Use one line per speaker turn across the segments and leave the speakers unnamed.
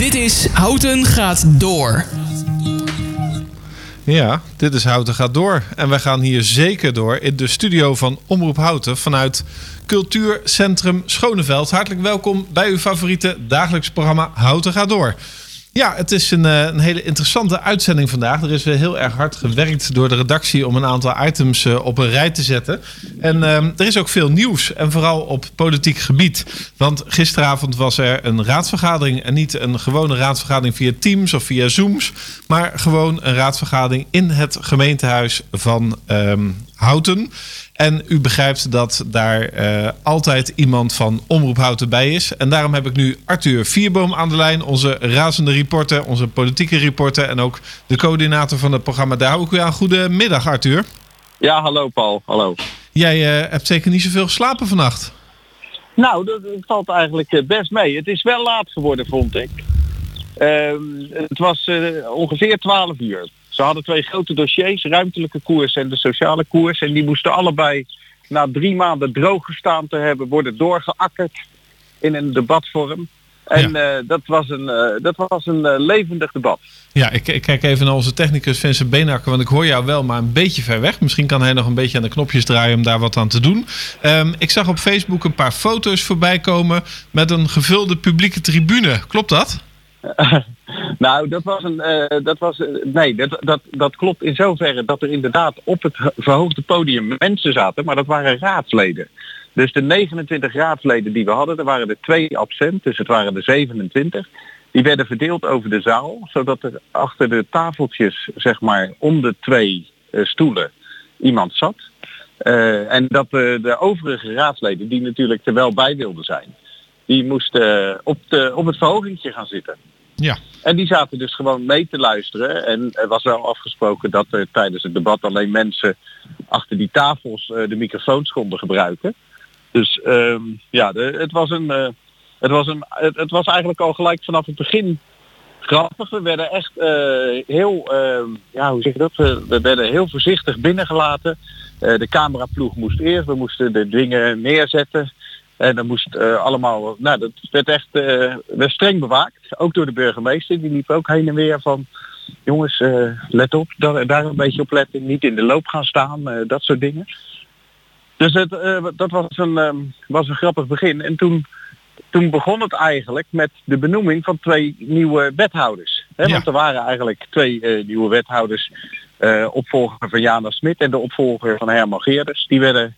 Dit is Houten gaat door.
Ja, dit is Houten gaat door. En wij gaan hier zeker door in de studio van Omroep Houten vanuit Cultuurcentrum Schoneveld. Hartelijk welkom bij uw favoriete dagelijks programma Houten gaat door. Ja, het is een, eh, een, hele interessante uitzending vandaag. Er is heel erg hard gewerkt door de redactie om een aantal items eh, op een rij te zetten. En ehm, er is ook veel nieuws, en vooral op politiek gebied. Want gisteravond was er een raadsvergadering. En niet een gewone raadsvergadering via Teams of via Zooms. Maar gewoon een raadsvergadering in het gemeentehuis van ehm, Houten. En u begrijpt dat daar uh, altijd iemand van Omroep Houten bij is. En daarom heb ik nu Arthur Vierboom aan de lijn. Onze razende reporter, onze politieke reporter. En ook de coördinator van het programma. Daar hou ik u aan. Goedemiddag Arthur.
Ja, hallo Paul. Hallo.
Jij uh, hebt zeker niet zoveel geslapen vannacht.
Nou, dat, dat valt eigenlijk eh, best mee. Het is wel laat geworden, vond ik. Uh, het was ongeveer 12 uur. Ze hadden twee grote dossiers, ruimtelijke koers en de sociale koers. En die moesten allebei na drie maanden droog gestaan te hebben worden doorgeakkerd in een debatvorm. En ja. uh, dat was een, uh, dat was een uh, levendig debat.
Ja, ik, ik, kijk even naar onze technicus Vincent Beenakker, want ik hoor jou wel, maar een beetje ver weg. Misschien kan hij nog een beetje aan de knopjes draaien om daar wat aan te doen. Um, ik zag op Facebook een paar foto's voorbij komen met een gevulde publieke tribune. Klopt dat?
nou, dat was een. Uh, dat was, uh, nee, dat, dat, dat klopt in zoverre dat er inderdaad op het verhoogde podium mensen zaten, maar dat waren raadsleden. Dus de 29 raadsleden die we hadden, er waren er twee absent, dus het waren er 27. Die werden verdeeld over de zaal, zodat er achter de tafeltjes, zeg maar, om de twee uh, stoelen iemand zat. en dat de overige raadsleden, die natuurlijk er wel bij wilden zijn, die moesten op, de, op het verhogingje gaan zitten.
Ja.
En die zaten dus gewoon mee te luisteren. En er was wel afgesproken dat er tijdens het debat alleen mensen achter die tafels uh, de microfoons konden gebruiken. Dus um, ja, de, het, was een, uh, het, was een, het, het, was eigenlijk al gelijk vanaf het begin grappig. We werden echt uh, heel, ja hoe zeg je dat? we werden heel voorzichtig binnengelaten. de cameraploeg moest eerst, we moesten de dingen neerzetten. En dat moest uh, allemaal, nou dat werd echt uh, werd streng bewaakt. Ook door de burgemeester, die liep ook heen en weer van jongens, uh, let op, daar, daar, een beetje op letten, niet in de loop gaan staan, dat soort dingen. Dus het, dat was een, um, was een grappig begin. En toen, toen begon het eigenlijk met de benoeming van twee nieuwe wethouders. Hè? Ja. Want er waren eigenlijk twee nieuwe wethouders, opvolger van Jana Smit en de opvolger van Herman Geerders. Die werden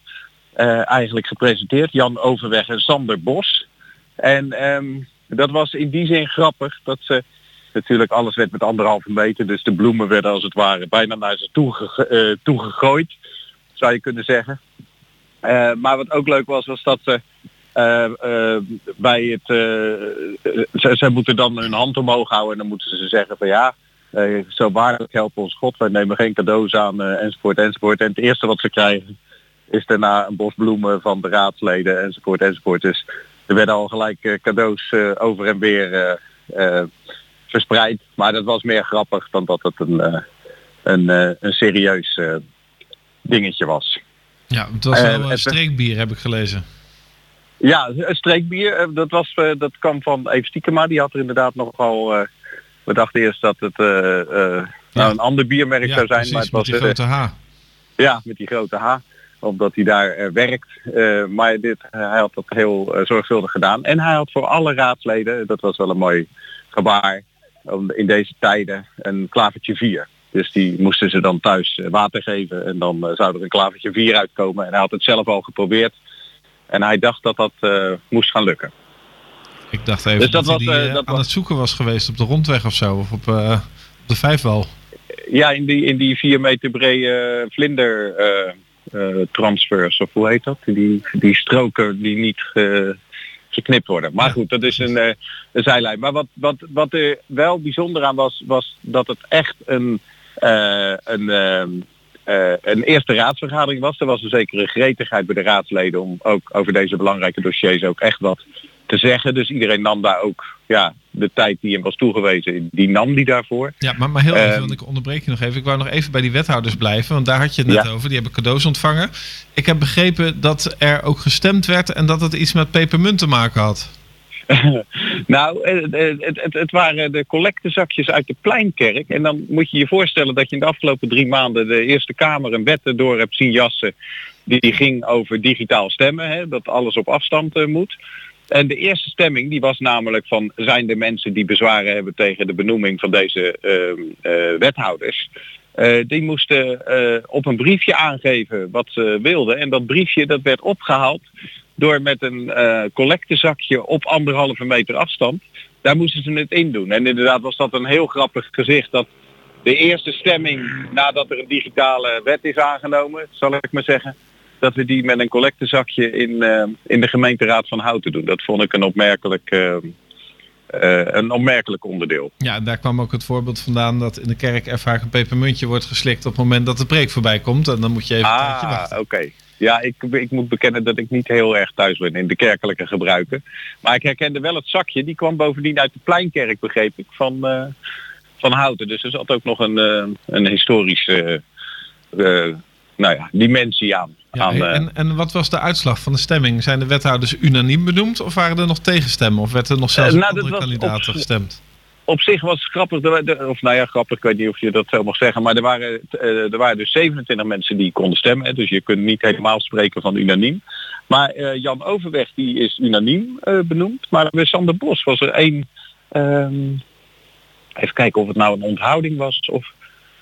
uh, eigenlijk gepresenteerd. Jan Overweg en Sander Bos. En um, dat was in die zin grappig dat ze natuurlijk alles werd met anderhalve meter. Dus de bloemen werden als het ware bijna naar ze toe, uh, toe gegooid. Zou je kunnen zeggen. Uh, maar wat ook leuk was, was dat ze bij het... ze, ze moeten dan hun hand omhoog houden en dan moeten ze zeggen van ja... zo waarlijk helpt ons God, wij nemen geen cadeaus aan enzovoort enzovoort. En het eerste wat ze krijgen is daarna een bos bloemen van de raadsleden enzovoort enzovoort. Dus er werden al gelijk uh, cadeaus uh, over en weer uh, verspreid. Maar dat was meer grappig dan dat het een, een, een serieus dingetje was.
Ja, het was wel een streekbier heb ik gelezen.
Ja, een streekbier. dat, was, dat kwam van Eve Stiekema. Die had er inderdaad nogal... we dachten eerst dat het ja. nou, een ander biermerk
ja,
zou zijn.
Precies,
maar het
was met die grote H.
Ja, met die grote H omdat hij daar uh, werkt. Uh, maar dit, uh, hij had dat heel zorgvuldig gedaan. En hij had voor alle raadsleden, dat was wel een mooi gebaar, in deze tijden een klavertje 4. Dus die moesten ze dan thuis water geven en dan zou er een klavertje 4 uitkomen. En hij had het zelf al geprobeerd. En hij dacht dat dat moest gaan lukken.
Ik dacht even dus dat, dat, hij die, dat aan was... het zoeken was geweest op de rondweg of zo, of op, op de vijfwal.
Ja, in die, in die vier meter brede vlinder transfers, of hoe heet dat? Die, die stroken die niet ge, geknipt worden. Maar goed, dat is een, uh, een zijlijn. Maar wat, wat, wat er wel bijzonder aan was, was dat het echt een, uh, een, een eerste raadsvergadering was. Er was een zekere gretigheid bij de raadsleden om ook over deze belangrijke dossiers ook echt wat te zeggen. Dus iedereen nam daar ook ja, de tijd die hem was toegewezen, die nam die daarvoor.
Ja, maar, maar heel even, um, want ik onderbreek je nog even. Ik wou nog even bij die wethouders blijven, want daar had je het net ja. over. Die hebben cadeaus ontvangen. Ik heb begrepen dat er ook gestemd werd en dat het iets met pepermunt te maken had.
nou, het, het, het, waren de collectezakjes uit de Pleinkerk. En dan moet je je voorstellen dat je in de afgelopen drie maanden de Eerste Kamer een wet door hebt zien jassen. Die ging over digitaal stemmen, hè, dat alles op afstand uh, moet. En de eerste stemming die was namelijk van zijn de mensen die bezwaren hebben tegen de benoeming van deze uh, uh, wethouders. die moesten op een briefje aangeven wat ze wilden. En dat briefje dat werd opgehaald door met een collectezakje op anderhalve meter afstand. Daar moesten ze het in doen. En inderdaad was dat een heel grappig gezicht dat de eerste stemming nadat er een digitale wet is aangenomen, zal ik maar zeggen, dat we die met een collectezakje in, uh, in de gemeenteraad van Houten doen. Dat vond ik een opmerkelijk, uh, een opmerkelijk onderdeel.
Ja, daar kwam ook het voorbeeld vandaan dat in de kerk er vaak een pepermuntje wordt geslikt op het moment dat de preek voorbij komt. En dan moet je even
ah,
een tijdje wachten.
oké. Ja, ik, ik moet bekennen dat ik niet heel erg thuis ben in de kerkelijke gebruiken. Maar ik herkende wel het zakje. Die kwam bovendien uit de Pleinkerk, begreep ik, van, uh, van Houten. Dus er zat ook nog een, uh, een historische nou ja, dimensie aan.
Ja,
aan
en, en wat was de uitslag van de stemming? Zijn de wethouders unaniem benoemd of waren er nog tegenstemmen? Of werd er nog zelfs
nou,
andere kandidaten
op,
gestemd?
op zich was het grappig, of nou ja, grappig, ik weet niet of je dat zo mag zeggen, maar er waren, er waren dus 27 mensen die konden stemmen, dus je kunt niet helemaal spreken van unaniem. Maar uh, Jan Overweg die is unaniem uh, benoemd, maar bij Sander Bos was er één, um, even kijken of het nou een onthouding was, of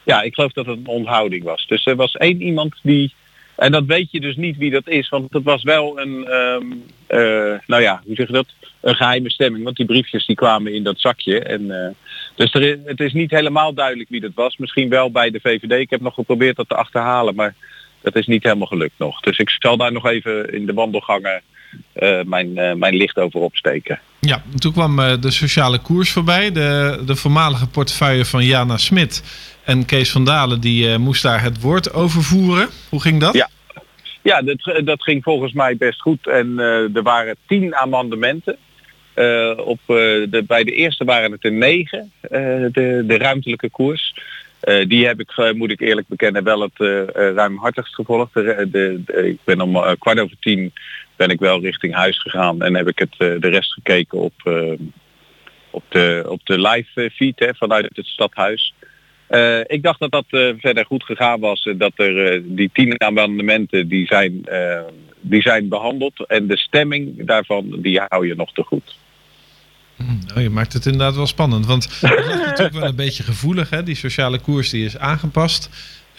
ja, ik geloof dat het een onthouding was. Dus er was één iemand die en dat weet je dus niet wie dat is, want het was wel een, um, uh, nou ja, hoe zeg je dat? Een geheime stemming, want die briefjes die kwamen in dat zakje. En, uh, dus er het is niet helemaal duidelijk wie dat was. Misschien wel bij de VVD. Ik heb nog geprobeerd dat te achterhalen, maar dat is niet helemaal gelukt nog. Dus ik zal daar nog even in de wandelgangen uh, mijn, mijn licht over opsteken.
Ja, toen kwam de sociale koers voorbij. De, de voormalige portefeuille van Jana Smit en Kees van Dalen die uh, moest daar het woord over voeren. Hoe ging dat?
Ja, ja dat, dat ging volgens mij best goed. En uh, er waren tien amendementen. Op, de, bij de eerste waren het er negen, de, de ruimtelijke koers. die heb ik, moet ik eerlijk bekennen, wel het ruimhartigst gevolgd. De, de, ik ben om kwart over tien ben ik wel richting huis gegaan en heb ik het, de rest gekeken op, op, de, op de live feed hè, vanuit het stadhuis. Uh, ik dacht dat dat uh, verder goed gegaan was. Dat er uh, die tien amendementen die zijn, die zijn behandeld. En de stemming daarvan die hou je nog te goed.
Oh, je maakt het inderdaad wel spannend. Want het is natuurlijk wel een beetje gevoelig. Hè? Die sociale koers die is aangepast.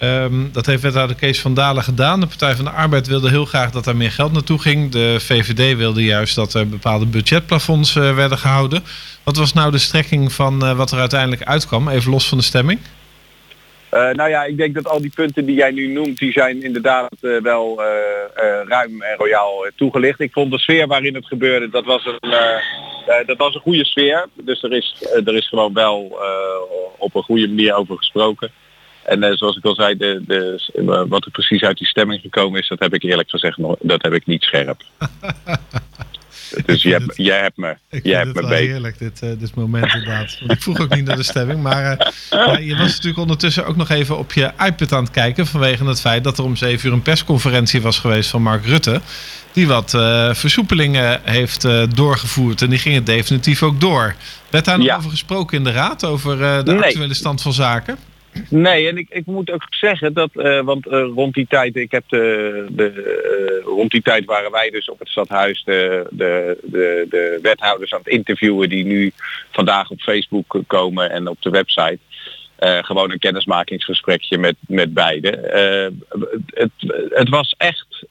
Um, dat heeft wethouder Kees van Dalen gedaan. De Partij van de Arbeid wilde heel graag dat er meer geld naartoe ging. De VVD wilde juist dat er bepaalde budgetplafonds werden gehouden. Wat was nou de strekking van wat er uiteindelijk uitkwam? Even los van de stemming.
Uh, nou ja, ik denk dat al die punten die jij nu noemt, die zijn inderdaad uh, wel uh, ruim en royaal toegelicht. Ik vond de sfeer waarin het gebeurde, dat was een, dat was een goede sfeer. Dus er is, er is gewoon wel op een goede manier over gesproken. En zoals ik al zei, de, de, wat er precies uit die stemming gekomen is, dat heb ik eerlijk gezegd nog, dat heb ik niet scherp. Dus jij,
het,
jij hebt me,
ik
jij hebt
vind
me beter.
heerlijk, dit, uh, dit moment inderdaad. Want ik vroeg ook niet naar de stemming. Maar uh, ja, je was natuurlijk ondertussen ook nog even op je iPad aan het kijken. Vanwege het feit dat er om zeven uur een persconferentie was geweest van Mark Rutte. Die wat uh, versoepelingen heeft doorgevoerd. En die gingen definitief ook door. Werd daar nog
Ja.
over gesproken in de raad? Over de
Nee.
actuele stand van zaken?
Nee, en ik, ik moet ook zeggen dat, eh, want eh, rond die tijd, ik heb de, de eh, rond die tijd waren wij dus op het stadhuis de, de, de, de wethouders aan het interviewen die nu vandaag op Facebook komen en op de website. Gewoon een kennismakingsgesprekje met, met beide. Het, het was echt,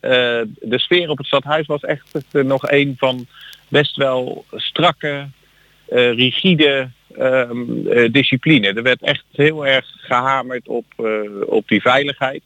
de sfeer op het stadhuis was echt nog een van best wel strakke, rigide ehm, eh, discipline. Er werd echt heel erg gehamerd op, eh, op die veiligheid.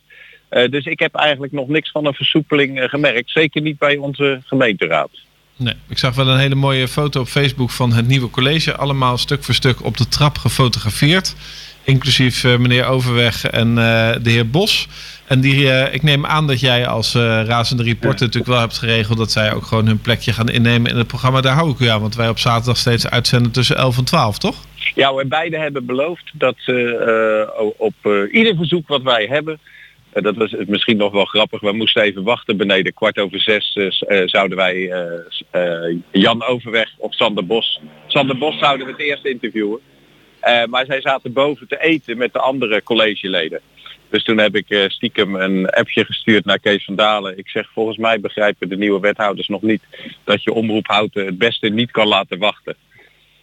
Eh, dus ik heb eigenlijk nog niks van een versoepeling gemerkt. Zeker niet bij onze gemeenteraad.
Nee, ik zag wel een hele mooie foto op Facebook van het nieuwe college. Allemaal stuk voor stuk op de trap gefotografeerd. Inclusief meneer Overweg en de heer Bos. En die, eh, ik neem aan dat jij als eh, razende reporter natuurlijk wel hebt geregeld dat zij ook gewoon hun plekje gaan innemen in het programma. Daar hou ik u aan, want wij op zaterdag steeds uitzenden tussen 11 en 12, toch?
Ja, en beide hebben beloofd dat ze eh, op ieder verzoek wat wij hebben, dat was misschien nog wel grappig. We moesten even wachten beneden. Kwart over zes zouden wij Jan Overweg of Sander Bos. Sander Bos zouden we het eerst interviewen. maar zij zaten boven te eten met de andere collegeleden. Dus toen heb ik stiekem een appje gestuurd naar Kees van Dalen. Ik zeg volgens mij begrijpen de nieuwe wethouders nog niet dat je omroep houten het beste niet kan laten wachten.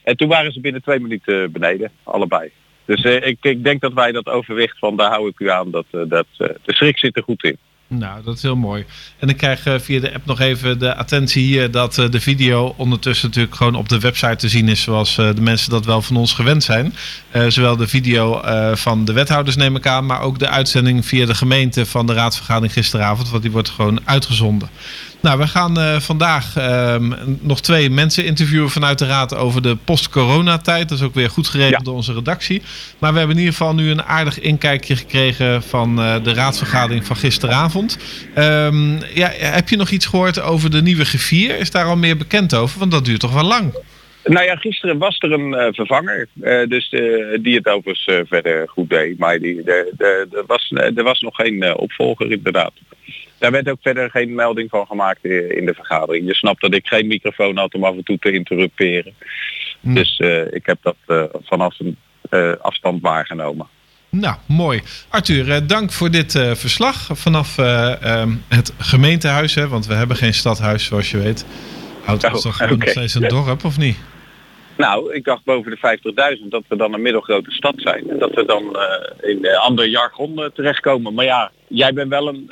En toen waren ze binnen twee minuten beneden, allebei. Dus eh, ik, ik, denk dat wij dat overwicht van daar hou ik u aan, dat, eh, dat eh, de schrik zit er goed in.
Nou, dat is heel mooi. En ik krijg via de app nog even de attentie hier dat de video ondertussen natuurlijk gewoon op de website te zien is zoals de mensen dat wel van ons gewend zijn. zowel de video van de wethouders neem ik aan, maar ook de uitzending via de gemeente van de raadsvergadering gisteravond, want die wordt gewoon uitgezonden. Nou, we gaan uh, vandaag um, nog twee mensen interviewen vanuit de Raad over de post-coronatijd. Dat is ook weer goed geregeld door onze redactie. Maar we hebben in ieder geval nu een aardig inkijkje gekregen van uh, de raadsvergadering van gisteravond. Um, ja, heb je nog iets gehoord over de nieuwe G4? Is daar al meer bekend over? Want dat duurt toch wel lang.
Nou ja, gisteren was er een uh, vervanger, uh, dus uh, die het overigens verder goed deed. Maar die, de, de, de was, er was nog geen opvolger inderdaad. Daar werd ook verder geen melding van gemaakt in de vergadering. Je snapt dat ik geen microfoon had om af en toe te interruperen. Hm. Dus ik heb dat vanaf een afstand waargenomen.
Nou, mooi. Arthur, dank voor dit verslag vanaf um, het gemeentehuis. Hè, want we hebben geen stadhuis zoals je weet. Houdt oh, toch okay. nog steeds een dorp of niet?
Nou, ik dacht boven de 50.000 dat we dan een middelgrote stad zijn. En dat we dan uh, in uh, ander jargon uh, terechtkomen. Maar ja, jij bent wel een,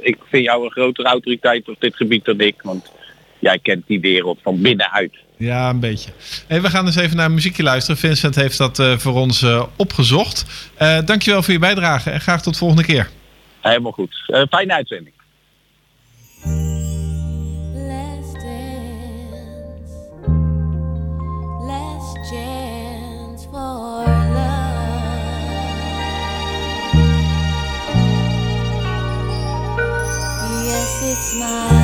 ik vind jou een grotere autoriteit op dit gebied dan ik. Want jij kent die wereld van binnenuit.
Ja, een beetje. Hey, we gaan dus even naar een muziekje luisteren. Vincent heeft dat voor ons opgezocht. dankjewel voor je bijdrage en graag tot volgende keer.
Helemaal goed. fijne uitzending. smile.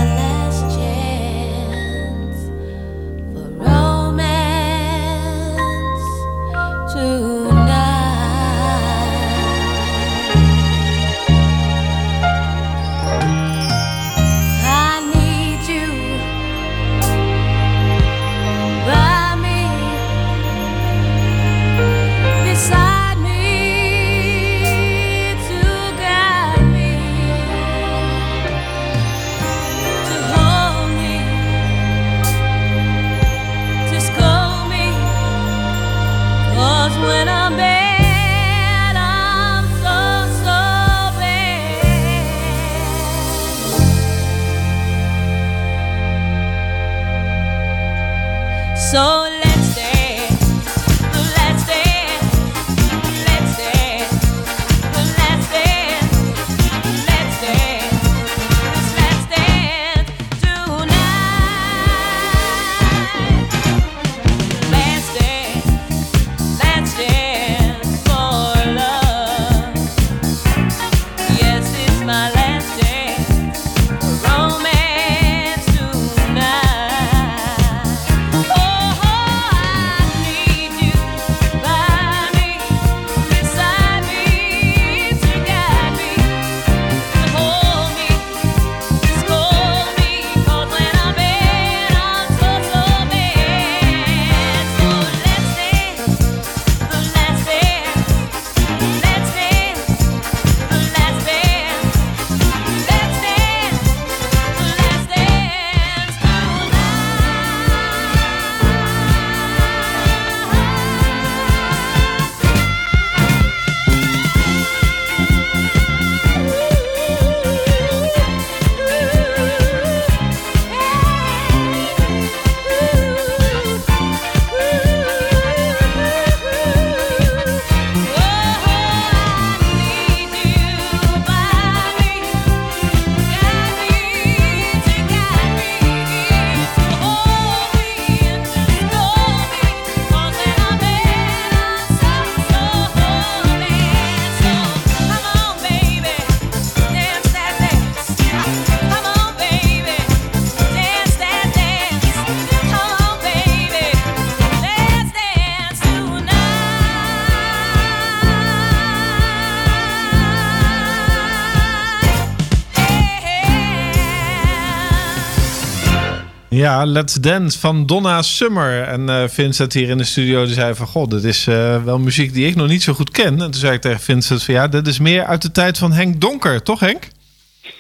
Ja, Let's Dance van Donna Summer. En uh, Vincent hier in de studio die zei van... God, dit is uh, wel muziek die ik nog niet zo goed ken. En toen zei ik tegen Vincent van... Ja, dit is meer uit de tijd van Henk Donker, toch Henk?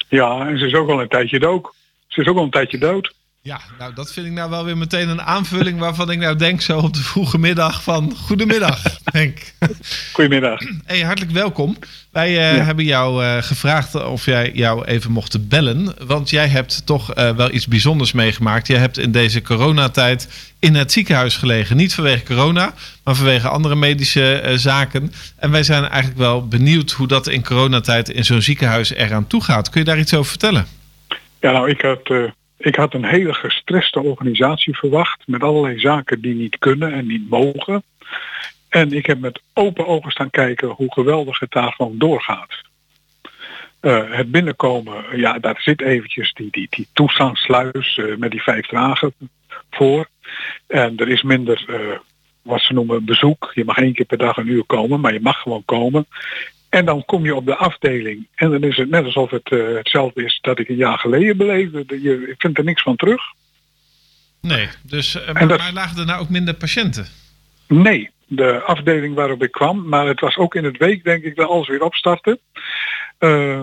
Ja, en ze is ook al een tijdje dood. Ze is ook al een tijdje dood.
Ja, nou dat vind ik nou wel weer meteen een aanvulling waarvan ik nou denk zo op de vroege middag van goedemiddag Henk.
Goedemiddag.
Hey, hartelijk welkom. Wij uh, ja. hebben jou uh, gevraagd of jij jou even mocht bellen, want jij hebt toch uh, wel iets bijzonders meegemaakt. Jij hebt in deze coronatijd in het ziekenhuis gelegen, niet vanwege corona, maar vanwege andere medische zaken. En wij zijn eigenlijk wel benieuwd hoe dat in coronatijd in zo'n ziekenhuis eraan toe gaat. Kun je daar iets over vertellen?
Ja, nou ik had ik had een hele gestreste organisatie verwacht met allerlei zaken die niet kunnen en niet mogen. En ik heb met open ogen staan kijken hoe geweldig het daar gewoon doorgaat. Uh, het binnenkomen, ja, daar zit eventjes die, die, die uh, met die vijf dagen voor. En er is minder, uh, wat ze noemen, bezoek. Je mag één keer per dag een uur komen, maar je mag gewoon komen. En dan kom je op de afdeling en dan is het net alsof het uh, hetzelfde is dat ik een jaar geleden beleefde. Je, ik vind er niks van terug.
Nee, dus uh, maar, dat, maar lagen er nou ook minder patiënten?
Nee, de afdeling waarop ik kwam, maar het was ook in het week denk ik dat alles weer opstarten. Uh,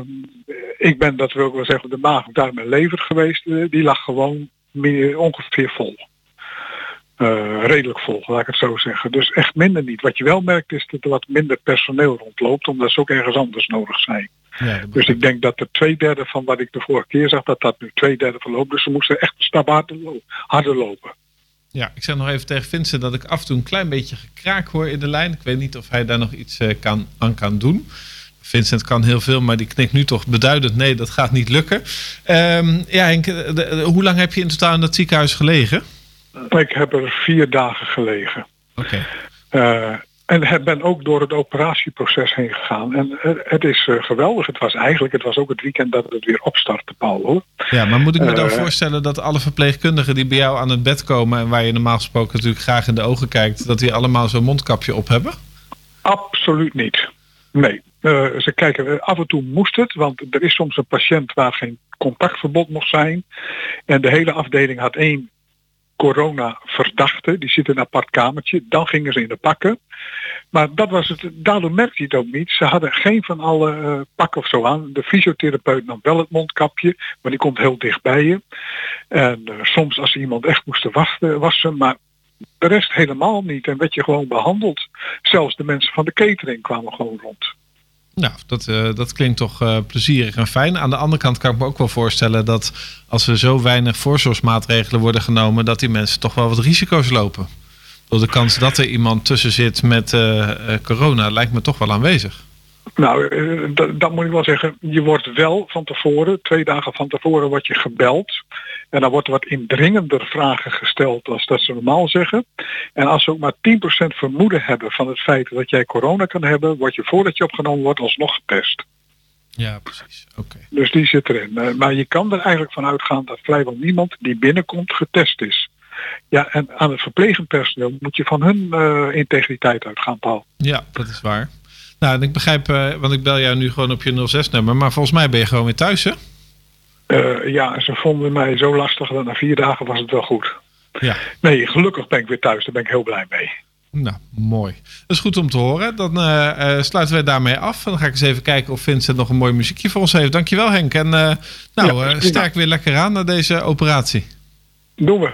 ik ben, dat wil ik wel zeggen, de maag daar mijn lever geweest. die lag gewoon meer, ongeveer vol. Uh, redelijk vol, laat ik het zo zeggen. Dus echt minder niet. Wat je wel merkt is dat er wat minder personeel rondloopt, omdat ze ook ergens anders nodig zijn. Ja, dus ik denk dat er twee derde van wat ik de vorige keer zag, dat dat nu twee derde verloopt. Dus ze moesten echt een stap harder, lo harder lopen.
Ja, ik zeg nog even tegen Vincent dat ik af en toe een klein beetje gekraak hoor in de lijn. Ik weet niet of hij daar nog iets uh, kan, aan kan doen. Vincent kan heel veel, maar die knikt nu toch beduidend nee, dat gaat niet lukken. Um, ja, Henk, de, de, hoe lang heb je in totaal in dat ziekenhuis gelegen?
Ik heb er vier dagen gelegen.
Oké.
Okay. Uh, en ben ook door het operatieproces heen gegaan. En het is uh, geweldig. Het was eigenlijk, het was ook het weekend dat het weer opstartte, Paul. Hoor.
Ja, maar moet ik me uh, dan voorstellen dat alle verpleegkundigen die bij jou aan het bed komen... en waar je normaal gesproken natuurlijk graag in de ogen kijkt... dat die allemaal zo'n mondkapje op hebben?
Absoluut niet. Nee. Uh, ze kijken, af en toe moest het, want er is soms een patiënt waar geen contactverbod mocht zijn. En de hele afdeling had één corona-verdachte. Die zit in een apart kamertje. Dan gingen ze in de pakken. Maar dat was het, daardoor merkte je het ook niet. Ze hadden geen van alle uh, pakken of zo aan. De fysiotherapeut nam wel het mondkapje, maar die komt heel dicht bij je. En uh, soms als iemand echt moest wachten, wassen, maar de rest helemaal niet. En werd je gewoon behandeld. Zelfs de mensen van de catering kwamen gewoon rond.
Nou, dat, uh, dat klinkt toch uh, plezierig en fijn. Aan de andere kant kan ik me ook wel voorstellen dat als er zo weinig voorzorgsmaatregelen worden genomen, dat die mensen toch wel wat risico's lopen. Door de kans dat er iemand tussen zit met uh, corona lijkt me toch wel aanwezig.
Nou, dat moet ik wel zeggen. Je wordt wel van tevoren, twee dagen van tevoren, word je gebeld. En dan wordt er wat indringender vragen gesteld als dat ze normaal zeggen. En als ze ook maar 10% vermoeden hebben van het feit dat jij corona kan hebben, word je voordat je opgenomen wordt alsnog getest.
Ja, precies. Oké. Okay.
Dus die zit erin. Maar je kan er eigenlijk van uitgaan dat vrijwel niemand die binnenkomt getest is. Ja, en aan het verplegend personeel moet je van hun uh, integriteit uitgaan, Paul.
Ja, dat is waar. Nou, ik begrijp, uh, want ik bel jou nu gewoon op je 06-nummer, maar volgens mij ben je gewoon weer thuis, hè?
Uh, ja, ze vonden mij zo lastig dat na vier dagen was het wel goed.
Ja.
Nee, gelukkig ben ik weer thuis. Daar ben ik heel blij mee.
Nou, mooi. Dat is goed om te horen. Dan uh, uh, sluiten wij daarmee af. En dan ga ik eens even kijken of Vincent nog een mooi muziekje voor ons heeft. Dankjewel Henk. En nou, ja, sterk weer lekker aan naar deze operatie.
Doen we.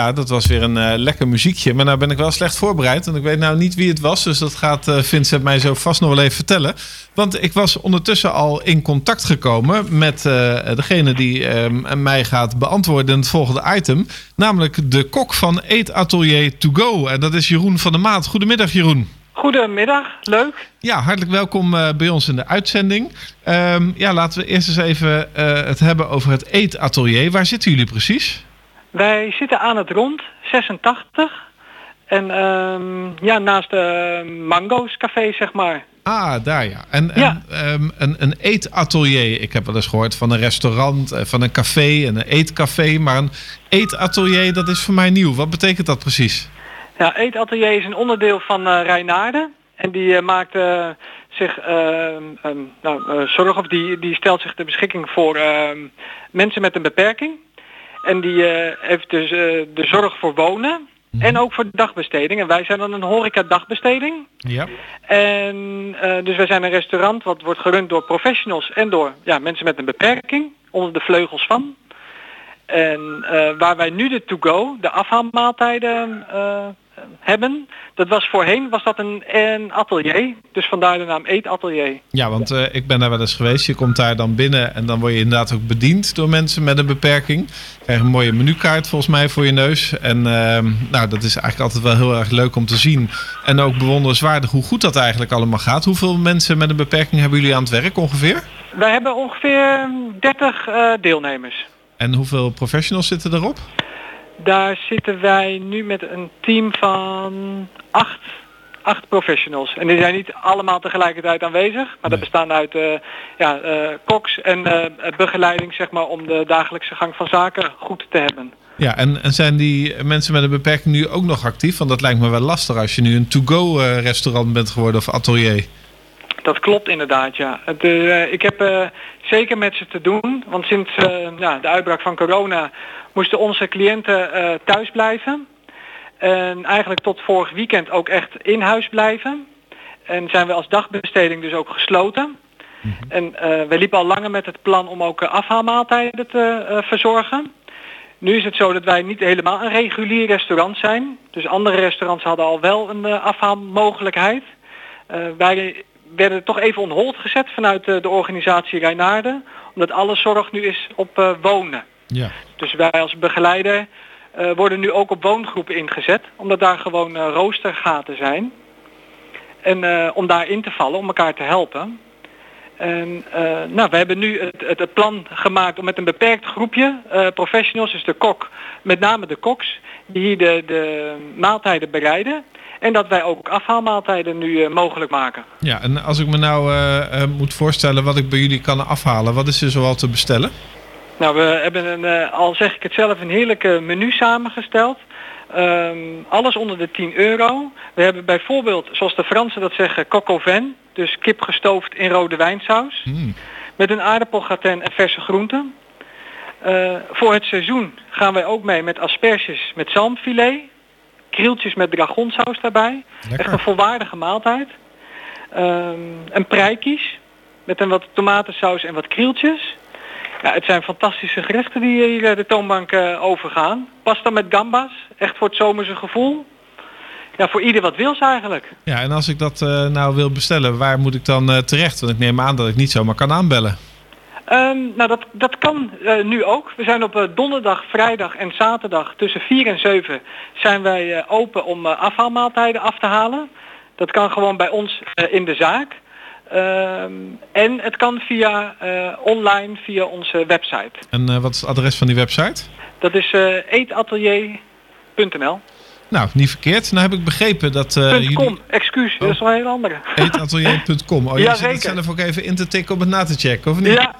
Ja, dat was weer een uh, lekker muziekje. Maar nou ben ik wel slecht voorbereid. En ik weet nou niet wie het was. Dus dat gaat uh, Vincent mij zo vast nog wel even vertellen. Want ik was ondertussen al in contact gekomen met uh, degene die mij gaat beantwoorden in het volgende item. Namelijk de kok van Eet Atelier To Go. En dat is Jeroen van der Maat. Goedemiddag Jeroen.
Goedemiddag, leuk.
Ja, hartelijk welkom bij ons in de uitzending. Um, ja, laten we eerst eens even uh, het hebben over het eetatelier. Waar zitten jullie precies?
Wij zitten aan het rond, 86. En um, ja, naast de Mango's café, zeg maar.
Ah, daar ja. En, ja. en um, een, een eetatelier. Ik heb wel eens gehoord van een restaurant, van een café en een eetcafé. Maar een eetatelier, dat is voor mij nieuw. Wat betekent dat precies?
Ja, eetatelier is een onderdeel van uh, Rijnaarden. En die uh, maakt uh, zich um, nou, zorg of die, die stelt zich ter beschikking voor mensen met een beperking. En die heeft dus de zorg voor wonen. Mm. En ook voor dagbesteding. En wij zijn dan een horeca dagbesteding.
Ja.
En dus wij zijn een restaurant wat wordt gerund door professionals en door ja, mensen met een beperking. Onder de vleugels van. En waar wij nu de to-go, de afhaalmaaltijden hebben. Dat was voorheen was dat een, een atelier. Dus vandaar de naam Eetatelier.
Ja, want uh, ik ben daar wel eens geweest. Je komt daar dan binnen en dan word je inderdaad ook bediend door mensen met een beperking. Je krijgt een mooie menukaart volgens mij voor je neus. En uh, nou, dat is eigenlijk altijd wel heel erg leuk om te zien. En ook bewonderenswaardig hoe goed dat eigenlijk allemaal gaat. Hoeveel mensen met een beperking hebben jullie aan het werk ongeveer?
Wij hebben ongeveer 30 uh, deelnemers.
En hoeveel professionals zitten erop?
Daar zitten wij nu met een team van acht, acht professionals. En die zijn niet allemaal tegelijkertijd aanwezig. Maar nee. dat bestaan uit uh, ja, uh, koks en uh, begeleiding zeg maar, om de dagelijkse gang van zaken goed te hebben.
Ja, en, en zijn die mensen met een beperking nu ook nog actief? Want dat lijkt me wel lastig als je nu een to-go restaurant bent geworden of atelier.
Dat klopt inderdaad, ja. Het, uh, ik heb uh, zeker met ze te doen. Want sinds uh, ja, de uitbraak van corona moesten onze cliënten thuis blijven. En eigenlijk tot vorig weekend ook echt in huis blijven. En zijn we als dagbesteding dus ook gesloten. Mm -hmm. En we liepen al langer met het plan om ook afhaalmaaltijden te verzorgen. Nu is het zo dat wij niet helemaal een regulier restaurant zijn. Dus andere restaurants hadden al wel een afhaalmogelijkheid. wij werden toch even on hold gezet vanuit de, de organisatie Rijnaarden. Omdat alle zorg nu is op uh, wonen.
Ja.
Dus wij als begeleider uh, worden nu ook op woongroepen ingezet. Omdat daar gewoon uh, roostergaten zijn. En om daar in te vallen, om elkaar te helpen. En uh, nou, we hebben nu het, het, het, plan gemaakt om met een beperkt groepje uh, professionals, dus de kok, met name de koks, die hier de, de maaltijden bereiden. En dat wij ook afhaalmaaltijden nu uh, mogelijk maken.
Ja, en als ik me nou moet voorstellen wat ik bij jullie kan afhalen, wat is er zoal te bestellen?
Nou, we hebben een, al zeg ik het zelf, een heerlijke menu samengesteld. Um, alles onder de 10 euro. We hebben bijvoorbeeld, zoals de Fransen dat zeggen, au vin. Dus kip gestoofd in rode wijnsaus.
Mm.
Met een aardappelgratin en verse groenten. Uh, voor het seizoen gaan wij ook mee met asperges met zalmfilet. Krieltjes met dragonsaus daarbij.
Lekker.
Echt een volwaardige maaltijd. Um, een preikies met een wat tomatensaus en wat krieltjes. Ja, het zijn fantastische gerechten die hier de toonbank uh, overgaan. Pasta met gambas, echt voor het zomerse gevoel. Ja, voor ieder wat wils eigenlijk.
Ja, en als ik dat uh, nou wil bestellen, waar moet ik dan uh, terecht? Want ik neem aan dat ik niet zomaar kan aanbellen.
Um, nou, dat, dat kan uh, nu ook. We zijn op donderdag, vrijdag en zaterdag tussen 4 en 7 zijn wij open om afhaalmaaltijden af te halen. Dat kan gewoon bij ons in de zaak. Um, en het kan via online via onze website.
En wat is het adres van die website?
Dat is eetatelier.nl.
Nou, niet verkeerd. Nou heb ik begrepen dat...
Uh,
jullie...
.com, excuus, oh. dat is wel een hele andere.
Eetatelier.com. Oh,
ja,
zit het zelf ook even in te tikken om het na te checken, of niet?
Ja,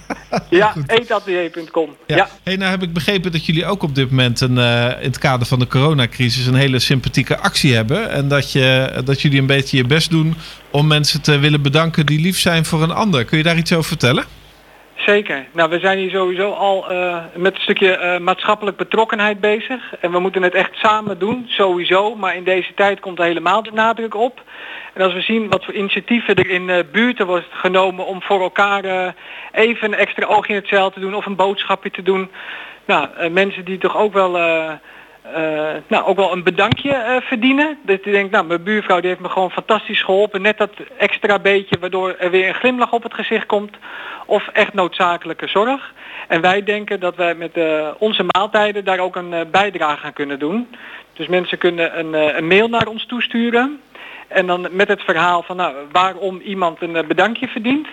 ja eetatelier.com. Ja.
ja. Hey, nou heb ik begrepen dat jullie ook op dit moment een, uh, in het kader van de coronacrisis een hele sympathieke actie hebben. En dat, je, dat jullie een beetje je best doen om mensen te willen bedanken die lief zijn voor een ander. Kun je daar iets over vertellen?
Zeker. Nou, we zijn hier sowieso al uh, met een stukje uh, maatschappelijk betrokkenheid bezig. En we moeten het echt samen doen, sowieso. Maar in deze tijd komt er helemaal de nadruk op. En als we zien wat voor initiatieven er in uh, buurten wordt genomen om voor elkaar even een extra oog in het zeil te doen of een boodschapje te doen. Nou, mensen die toch ook wel, uh, nou, ook wel een bedankje verdienen. Dat je denkt, nou, mijn buurvrouw die heeft me gewoon fantastisch geholpen. Net dat extra beetje waardoor er weer een glimlach op het gezicht komt. Of echt noodzakelijke zorg. En wij denken dat wij met onze maaltijden daar ook een bijdrage aan kunnen doen. Dus mensen kunnen een, een mail naar ons toesturen. En dan met het verhaal van nou, waarom iemand een bedankje verdient.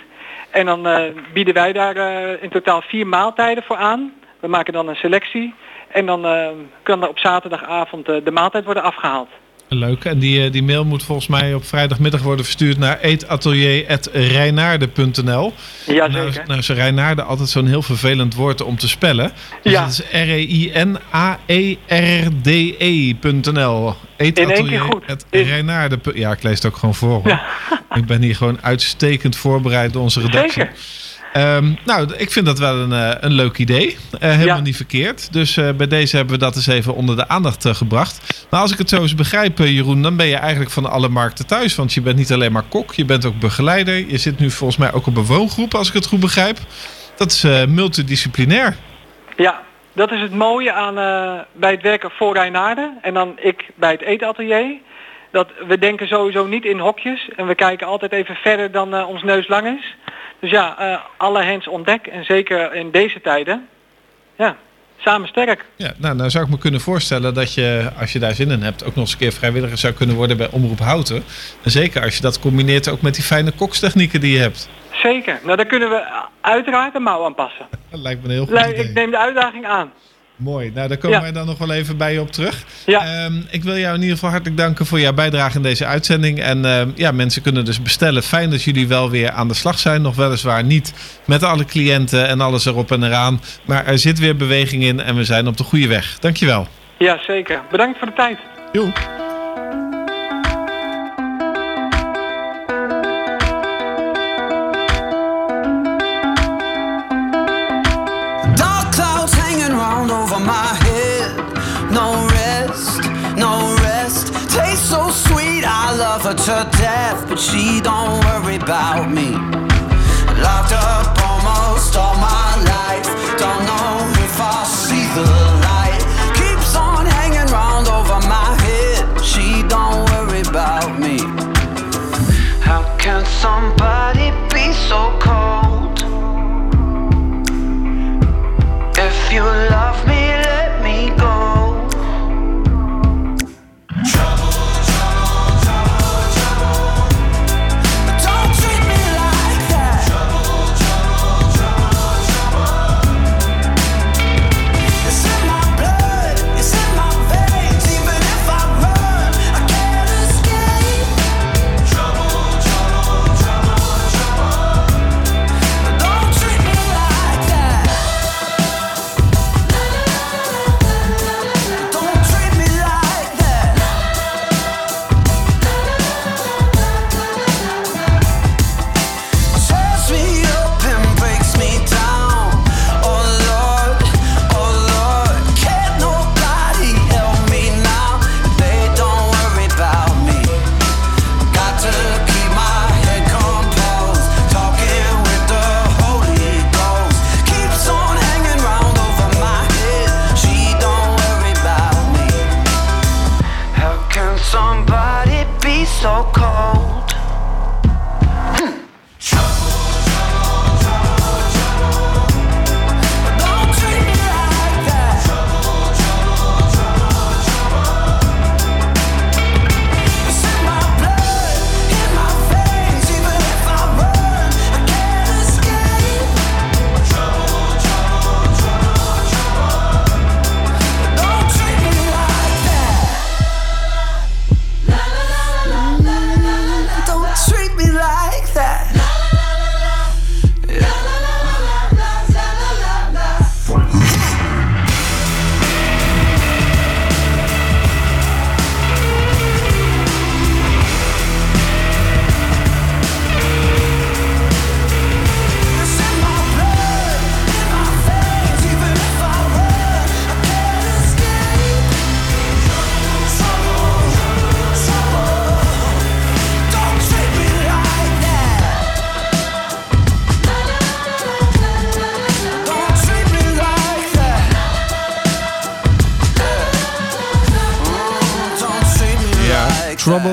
En dan bieden wij daar in totaal vier maaltijden voor aan. We maken dan een selectie. En dan uh, kan er op zaterdagavond de maaltijd worden afgehaald.
Leuk. En die, die mail moet volgens mij op vrijdagmiddag worden verstuurd naar eetatelier.reinaarde.nl.
Ja,
nou,
zeker.
nou is Reinaarde altijd zo'n heel vervelend woord om te spellen. Dus
Ja.
dat is R-E-I-N-A-E-R-D-E.nl.
In één keer goed.
Het Reinaarde. Ja, ik lees het ook gewoon voor. hoor. Ik ben hier gewoon uitstekend voorbereid door onze redactie.
Zeker.
Um, nou, ik vind dat wel een, uh, een leuk idee. Uh, helemaal
Ja.
niet verkeerd. Dus uh, bij deze hebben we dat eens even onder de aandacht gebracht. Maar als ik het zo eens begrijp, Jeroen, dan ben je eigenlijk van alle markten thuis. Want je bent niet alleen maar kok, je bent ook begeleider. Je zit nu volgens mij ook op een woongroep, als ik het goed begrijp. Dat is multidisciplinair.
Ja, dat is het mooie aan bij het werken voor Rijnaarden en dan ik bij het eetatelier. Dat we denken sowieso niet in hokjes en we kijken altijd even verder dan uh, ons neus lang is. Dus ja, uh, alle hens ontdek en zeker in deze tijden. Ja, samen sterk.
Ja, nou, nou zou ik me kunnen voorstellen dat je, als je daar zin in hebt, ook nog eens een keer vrijwilliger zou kunnen worden bij Omroep Houten. En zeker als je dat combineert ook met die fijne kokstechnieken die je hebt.
Zeker. Nou, daar kunnen we uiteraard een mouw aan passen.
Dat lijkt me een heel goed idee.
Ik neem de uitdaging aan.
Mooi. Nou, daar komen
Ja.
wij dan nog wel even bij je op terug.
Ja.
Ehm, ik wil jou in ieder geval hartelijk danken voor jouw bijdrage in deze uitzending. En ehm, ja, mensen kunnen dus bestellen. Fijn dat jullie wel weer aan de slag zijn. Nog weliswaar niet met alle cliënten en alles erop en eraan. Maar er zit weer beweging in en we zijn op de goede weg. Dankjewel.
Ja, zeker. Bedankt voor de tijd.
Jo.
Her to death, but she don't worry about me. Locked up almost all my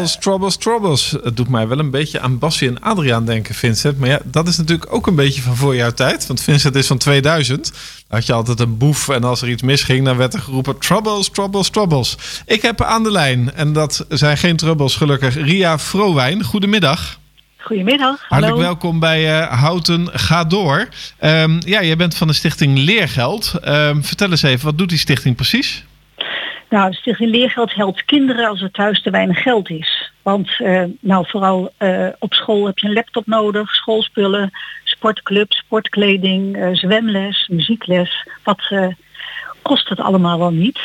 Troubles, troubles, troubles. Het doet mij wel een beetje aan Bassie en Adriaan denken, Vincent. Maar ja, dat is natuurlijk ook een beetje van voor jouw tijd. Want Vincent is van 2000. Dan had je altijd een boef en als er iets misging, dan werd er geroepen... Troubles, troubles, troubles. Ik heb aan de lijn, en dat zijn geen troubles gelukkig, Ria Vrowijn. Goedemiddag.
Goedemiddag.
Hartelijk welkom bij uh, Houten Ga Door. Um, ja, jij bent van de stichting Leergeld. Um, vertel eens even, wat doet die stichting precies?
Nou, Stichting Leergeld helpt kinderen als er thuis te weinig geld is. Want uh, nou, vooral uh, op school heb je een laptop nodig, schoolspullen, sportclub, sportkleding, uh, zwemles, muziekles. Wat kost het allemaal wel niet?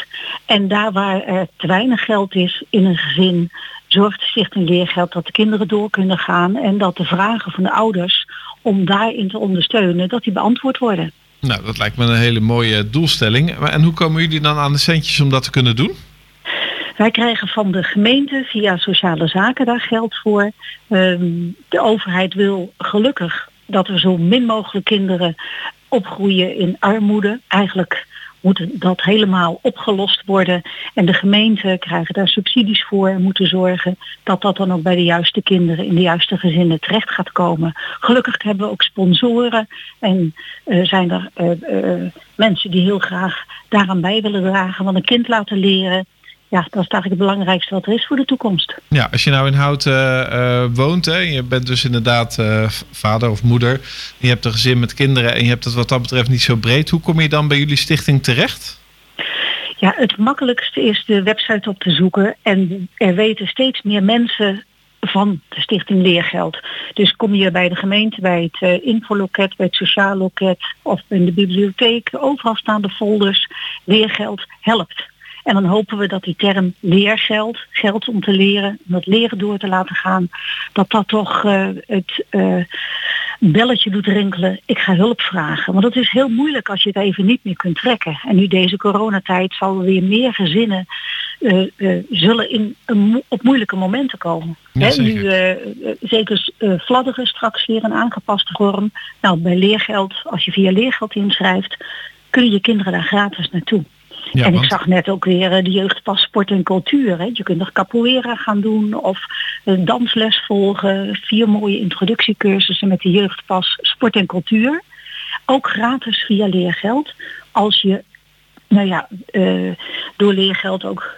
En daar waar er te weinig geld is in een gezin, zorgt de Stichting Leergeld dat de kinderen door kunnen gaan en dat de vragen van de ouders om daarin te ondersteunen, dat die beantwoord worden.
Nou, dat lijkt me een hele mooie doelstelling. En hoe komen jullie dan aan de centjes om dat te kunnen doen?
Wij krijgen van de gemeente via sociale zaken daar geld voor. Um, de overheid wil gelukkig dat er zo min mogelijk kinderen opgroeien in armoede. Eigenlijk moet dat helemaal opgelost worden. En de gemeenten krijgen daar subsidies voor en moeten zorgen dat dat dan ook bij de juiste kinderen in de juiste gezinnen terecht gaat komen. Gelukkig hebben we ook sponsoren en uh, zijn er uh, uh, mensen die heel graag daaraan bij willen dragen. Want een kind laten leren ja, dat is eigenlijk het belangrijkste wat er is voor de toekomst.
Ja, als je nou in Houten uh, woont, hè, je bent dus inderdaad uh, vader of moeder, je hebt een gezin met kinderen en je hebt het wat dat betreft niet zo breed. Hoe kom je dan bij jullie stichting terecht?
Ja, het makkelijkste is de website op te zoeken en er weten steeds meer mensen van de Stichting Leergeld. Dus kom je bij de gemeente, bij het uh, infoloket, bij het sociaal loket of in de bibliotheek, overal staan de folders. Leergeld helpt. En dan hopen we dat die term leergeld, geld om te leren, om dat leren door te laten gaan, dat dat toch uh, het uh, belletje doet rinkelen. Ik ga hulp vragen. Want het is heel moeilijk als je het even niet meer kunt trekken. En nu deze coronatijd zal er weer meer gezinnen uh, zullen in, op moeilijke momenten komen.
Ja,
nu zeker fladderen straks weer een aangepaste vorm. Nou, bij leergeld, als je via leergeld inschrijft, kunnen je kinderen daar gratis naartoe.
Ja,
en ik zag net ook weer uh, de jeugdpas sport en cultuur. Hè. Je kunt nog capoeira gaan doen of een dansles volgen. Vier mooie introductiecursussen met de jeugdpas sport en cultuur. Ook gratis via leergeld. Als je nou ja, uh, door leergeld ook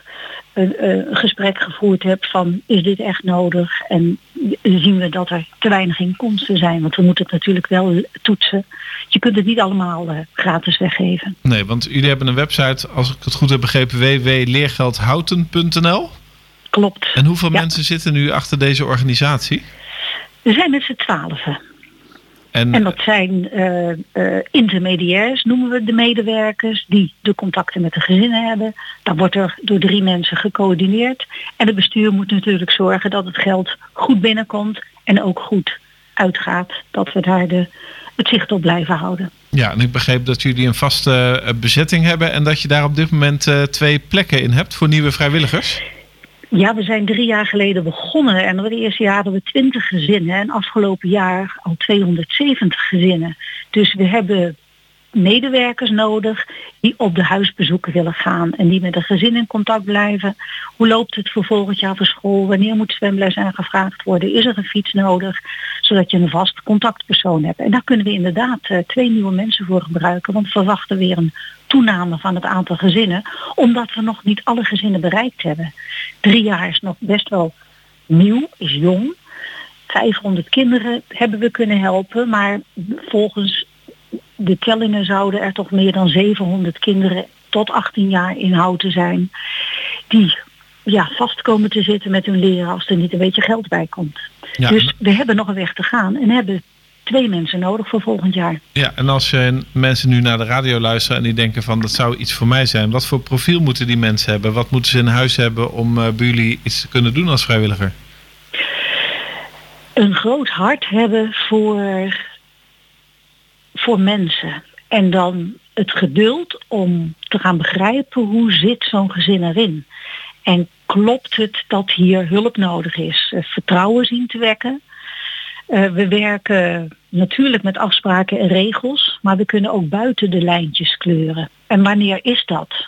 een, uh, een gesprek gevoerd hebt van is dit echt nodig? En zien we dat er te weinig inkomsten zijn. Want we moeten het natuurlijk wel toetsen. Je kunt het niet allemaal uh, gratis weggeven.
Nee, want jullie hebben een website, als ik het goed heb begrepen, www.leergeldhouten.nl.
Klopt.
En hoeveel
Ja.
mensen zitten nu achter deze organisatie?
We zijn met z'n twaalfen.
En,
En dat zijn uh, uh, intermediairs, noemen we de medewerkers, die de contacten met de gezinnen hebben. Dan wordt er door drie mensen gecoördineerd. En het bestuur moet natuurlijk zorgen dat het geld goed binnenkomt en ook goed uitgaat. Dat we daar de, het zicht op blijven houden.
ja, en ik begreep dat jullie een vaste eh, bezetting hebben en dat je daar op dit moment twee plekken in hebt voor nieuwe vrijwilligers.
Ja, we zijn drie jaar geleden begonnen en het eerste jaar hadden we 20 gezinnen en afgelopen jaar al 270 gezinnen. Dus we hebben medewerkers nodig die op de huisbezoeken willen gaan en die met een gezin in contact blijven. Hoe loopt het voor volgend jaar voor school? Wanneer moet zwemles aangevraagd worden? Is er een fiets nodig? Zodat je een vast contactpersoon hebt. En daar kunnen we inderdaad uh, twee nieuwe mensen voor gebruiken, want we verwachten weer een toename van het aantal gezinnen, omdat we nog niet alle gezinnen bereikt hebben. Drie jaar is nog best wel nieuw, is jong. 500 kinderen hebben we kunnen helpen, maar volgens de tellingen zouden er toch meer dan 700 kinderen tot 18 jaar in houten zijn die ja, vast komen te zitten met hun leren als er niet een beetje geld bij komt.
Ja,
dus we hebben nog een weg te gaan en hebben twee mensen nodig voor volgend jaar.
Ja, en als mensen nu naar de radio luisteren en die denken van dat zou iets voor mij zijn, wat voor profiel moeten die mensen hebben? Wat moeten ze in huis hebben om eh, bij jullie iets te kunnen doen als vrijwilliger?
een groot hart hebben voor, voor mensen. En dan het geduld om te gaan begrijpen hoe zit zo'n gezin erin. En klopt het dat hier hulp nodig is? Eh, Vertrouwen zien te wekken. Uh, we werken natuurlijk met afspraken en regels, maar we kunnen ook buiten de lijntjes kleuren. En wanneer is dat?